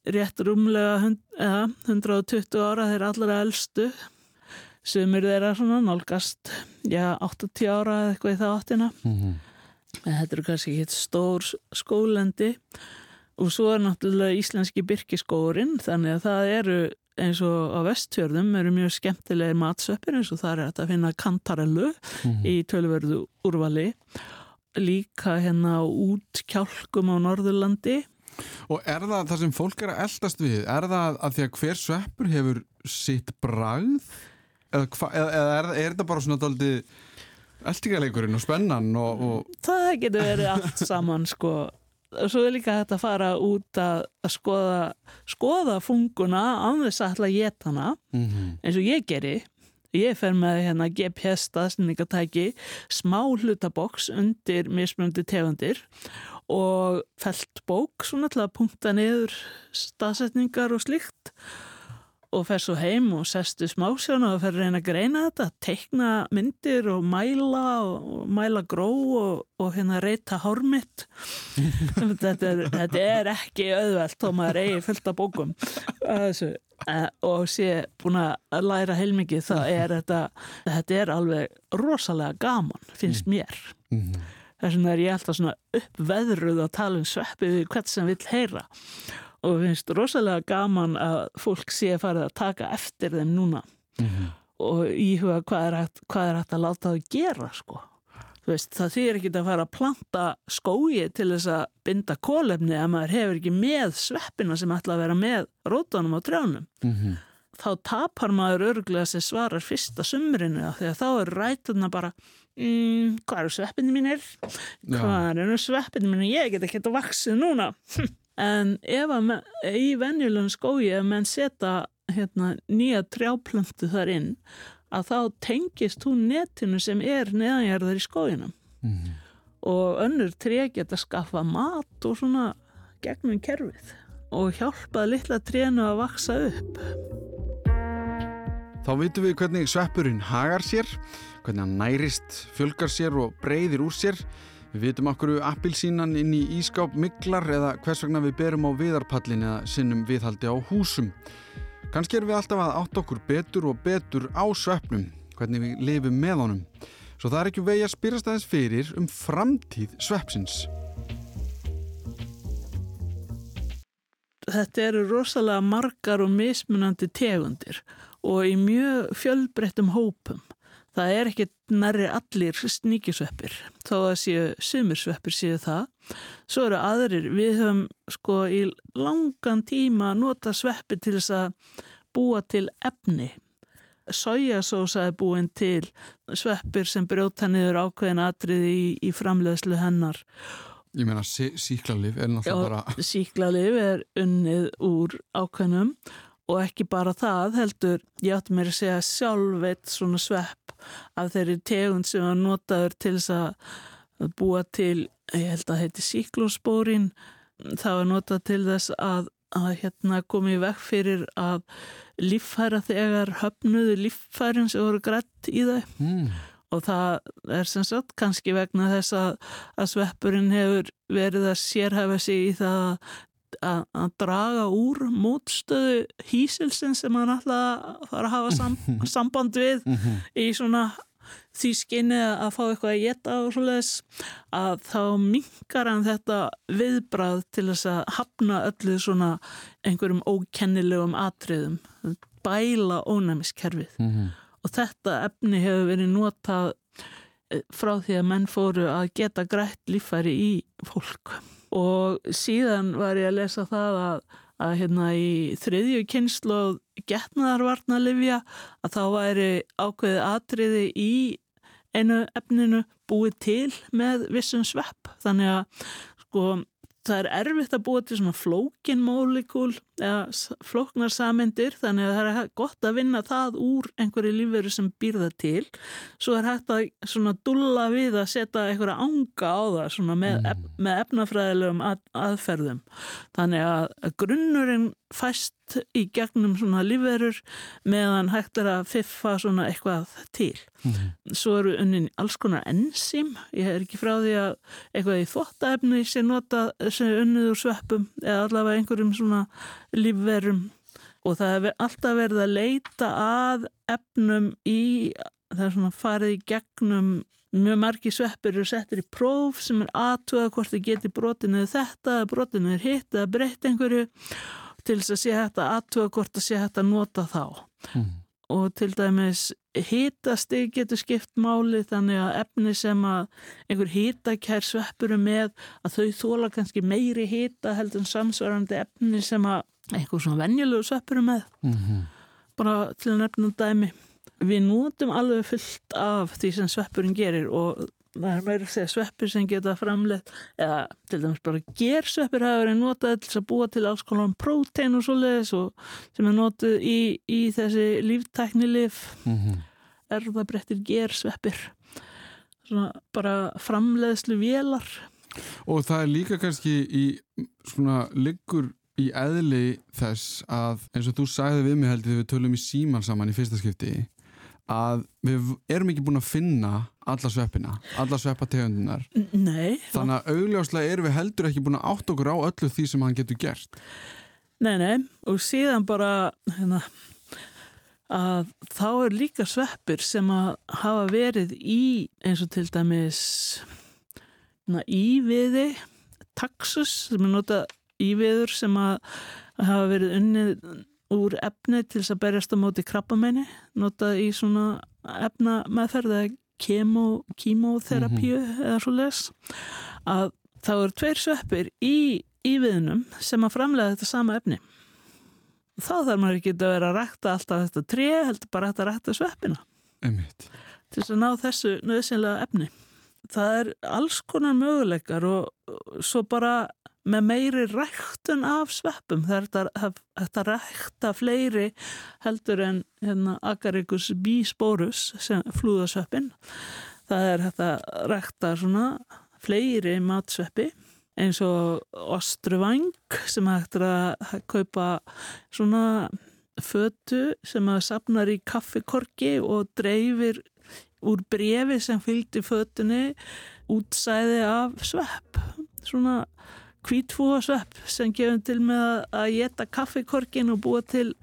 rétt rúmlega hund, eða, 120 ára þeir allra eldstu sumir þeirra svona nálgast já, 80 ára eða eitthvað í það áttina. Mm -hmm. En þetta eru kannski ekki stór skólendi og svo er náttúrulega íslenski byrkiskórin þannig að það eru eins og á vestfjörðum eru mjög skemmtilegir matsöppir eins og það er að finna kantarellu mm -hmm. í tölverðu úrvali líka hérna út kjálkum á Norðurlandi Og er það það sem fólk er að eldast við? Er það að því að hver sveppur hefur sitt bragð? Eða, eða, eða er, er það bara svona daldi eldingaleikurinn og spennan? Og, og... Það getur verið allt saman sko. Svo er líka hægt að fara út að, að skoða, skoða funguna án þess að ætla að geta hana mm -hmm. eins og ég geri. Ég fer með hérna GPS staðsningatæki smá hlutaboks undir mismunandi tegundir og felt bók svona til að punkta niður staðsetningar og slikt og fer svo heim og sestu smásjónu og fer að reyna að greina þetta, teikna myndir og mæla og mæla gró og, og hérna reyta hórmitt [LAUGHS] þetta, þetta er ekki auðvelt þó maður eigi fullt af bókum Þessu, e, og sé búin að læra heilmikið það er þetta þetta er alveg rosalega gaman finnst mm. mér. Mm -hmm þess vegna er ég alltaf svona uppveðruð að tala um sveppi við hvert sem vil heyra. og finnst rosalega gaman að fólk sé að fara að taka eftir þeim núna mm -hmm. og íhuga hvað er, hægt, hvað er hægt að láta það gera sko Veist, það þýr ekki að fara að planta skói til þess að binda kólefni að maður hefur ekki með sveppina sem ætla að vera með rótunum á trjánum. Mm -hmm. Þá tapar maður örglega sem svarar fyrsta sumrinu þegar þá er rætuna bara mm, hvað eru sveppinu mínir hvað eru sveppinu mínir ég get ekki að vaksa núna [LAUGHS] en ef að með, í venjulegum skói ef menn setja hérna, nýja trjáplöntu þar inn að þá tengist hún netinu sem er neðanjarðar í skóinum mm. og önnur tré geta skaffa mat og svona gegnum kerfið og hjálpað litla trénu að vaksa upp Þá vitum við hvernig sveppurinn hagar sér hvernig hann nærist, fjölgar sér og breyðir úr sér. Við vitum okkur appilsínan inn í ískáp miklar eða hvers vegna við berum á viðarpallin eða sinnum viðhaldi á húsum. Kanski erum við alltaf að átt okkur betur og betur á sveppnum, hvernig við lifum með honum. Svo það er ekki vegi að spyrast aðeins fyrir um framtíð sveppsins. Þetta eru rosalega margar og mismunandi tegundir og í mjög fjölbreyttum hópum. Það er ekki nærri allir sníkisveppir, þó að séu sumirsveppir séu það. Svo eru aðrir, við höfum sko í langan tíma nota sveppi til þess að búa til efni. Sojasósa er búin til sveppir sem brjóta niður ákveðin atriði í, í framlegslu hennar. Ég meina sí, síklarlif er náttúrulega bara... Síklarlif er unnið úr ákveðnum og ekki bara það heldur, ég átti mér að segja sjálf eitt svona svepp af þeirri tegund sem var notaður til þess að búa til, ég held að heiti síklóspórin, það var notað til þess að, að hérna komi vekk fyrir að líffæra þegar höfnuðu líffærin sem voru grætt í þau mm. og það er sem sagt kannski vegna þess að, að sveppurinn hefur verið að sérhæfa sig í það að, að draga úr mótstöðu hísilsin sem hann að fara að hafa sam, samband við mhm. í svona því skinni að fá eitthvað að geta og svoleiðis að þá mingar hann þetta viðbrað til þess að hafna öllu svona einhverjum ókennilegum atriðum, bæla ónæmiskerfið mm -hmm. og þetta efni hefur verið notað eh, frá því að menn fóru að geta grætt lífæri í fólk og síðan var ég að lesa það að, að hérna í þriðju kynslu getnaðarvarna livja að þá væri ákveðið atriði í einu efninu búið til með vissum svepp. Þannig að sko það er erfitt að búa til svona flókin mólíkul eða flóknar samindir þannig að það er gott að vinna það úr einhverju lífveru sem býrða til svo er hægt að svona dulla við að setja einhverja ánga á það svona með, mm. ef, með efnafræðilegum að, aðferðum þannig að grunnurinn fæst í gegnum svona lífverur meðan hægt er að fiffa svona eitthvað til. Mm. Svo eru unnin alls konar enzím, ég er ekki frá því að eitthvað í þvóttaefni sé nota sem unnið úr sveppum eða allavega einhverjum svona lífverum og það er alltaf verið að leita að efnum í, það er svona farið í gegnum mjög margi sveppir eru settir í próf sem er aðtöða hvort þið geti brotinu þetta, brotinu er hitt eða breytt einhverju til þess að sé að aðtöða hvort að sé að nota þá mm. og til dæmis hýtastig getur skipt máli þannig að efni sem að einhver hýtakær sveppur með að þau þóla kannski meiri hýta heldur en samsvarandi efni sem að einhver svona venjulegu sveppur með. Mm -hmm. bara til að nefna dæmi. Við notum alveg fullt af því sem sveppurinn gerir og það er meira að segja sveppir sem geta framleitt eða til dæmis bara gersveppir hafa verið notað til að búa til alls konar prótein og svoleiðis og sem er notið í, í þessi líftæknilif. Mm -hmm. erðabrettir gersveppir. Svona bara framleiðslu vélar og það er líka kannski í svona liggur í eðli þess að eins og þú sagði við mig heldur við tölum í síman saman í fyrsta skipti að við erum ekki búin að finna alla sveppina, alla sveppategundunar Nei. Þannig að augljóslega erum við heldur ekki búin að átt okkur á öllu því sem hann getur gert. Nei, nei, og síðan bara hérna, að þá er líka sveppir sem að hafa verið í eins og til dæmis hérna, íviði taxus sem er nota íviður sem að hafa verið unnið úr efni til þess að berjast á móti krabbamenni notað í svona efna meðferð eða kemo, kímóþerapíu mm -hmm. eða svo les að þá eru tveir sveppir í íviðnum sem að framlega þetta sama efni þá þarf maður ekki að vera að rækta alltaf þetta tré, heldur bara að rækta sveppina Einmitt. til þess að ná þessu nöðsynlega efni það er alls konar möguleikar og svo bara með meiri ræktun af sveppum. Er þetta að rækta fleiri heldur en hérna, Agaricus bisporus flúðasveppin það er þetta rækta fleiri matsveppi eins og ostruvang sem hægt er að kaupa svona fötu sem að sapnar í kaffikorki og dreifir úr brefi sem fylgdi fötunni útsæði af svepp. Svona kvítfúasvepp sem gefum til með að geta kaffikorkin og búa til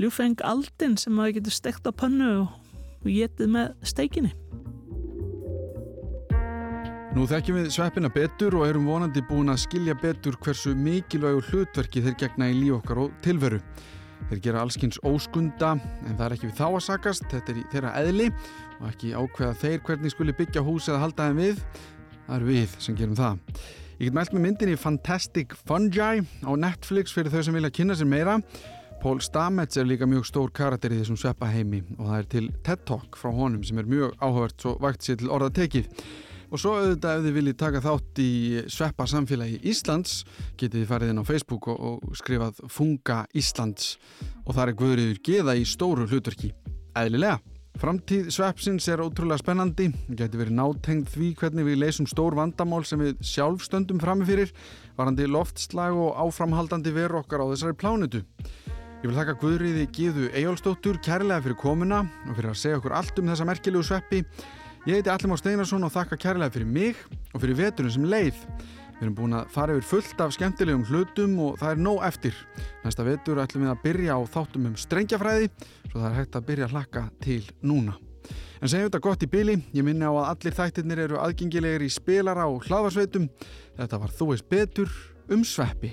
ljúfeng aldin sem að getur stekt á pannu og getið með steikinni. Nú þekkjum við sveppina betur og erum vonandi búin að skilja betur hversu mikilvægur hlutverki þeir gegna í líf okkar og tilveru. Þeir gera allskynns óskunda en það er ekki við þá að sakast, þetta er þeirra eðli og ekki ákveða þeir hvernig skuli byggja hús eða halda þeim við. Það eru við sem gerum það. Ég get mælt með myndinni Fantastic Fungi á Netflix fyrir þau sem vilja kynna sér meira. Pól Stamets er líka mjög stór karakter í þessum sveppaheimi og það er til TED Talk frá honum sem er mjög áhugavert svo vakt sér til orða tekið. Og svo auðvitað ef þið viljið taka þátt í sveppa samfélagi Íslands getið þið farið inn á Facebook og, og skrifað Funga Íslands og það er guðriður geða í stóru hlutverki. Æðlilega! Framtíð sveppsins er ótrúlega spennandi, getur verið nátengð því hvernig við leysum stór vandamál sem við sjálf stöndum framifyrir, varandi loftslag og áframhaldandi veru okkar á þessari plánutu. Ég vil þakka Guðriði Gíðu Ejólsdóttur kærlega fyrir komuna og fyrir að segja okkur allt um þessa merkilegu sveppi. Ég heiti Allimár Steinarsson og þakka kærlega fyrir mig og fyrir veturinn sem leið. Við erum búin að fara yfir fullt af skemmtilegum hlutum og það er nóg eftir. Næsta vetur ætlum við að byrja á þáttum um strengjafræði svo það er hægt að byrja að hlakka til núna. En segjum þetta gott í byli, ég minna á að allir þættirnir eru aðgengilegir í spilara og hlaðvarsveitum. Þetta var Þú veist betur um sveppi.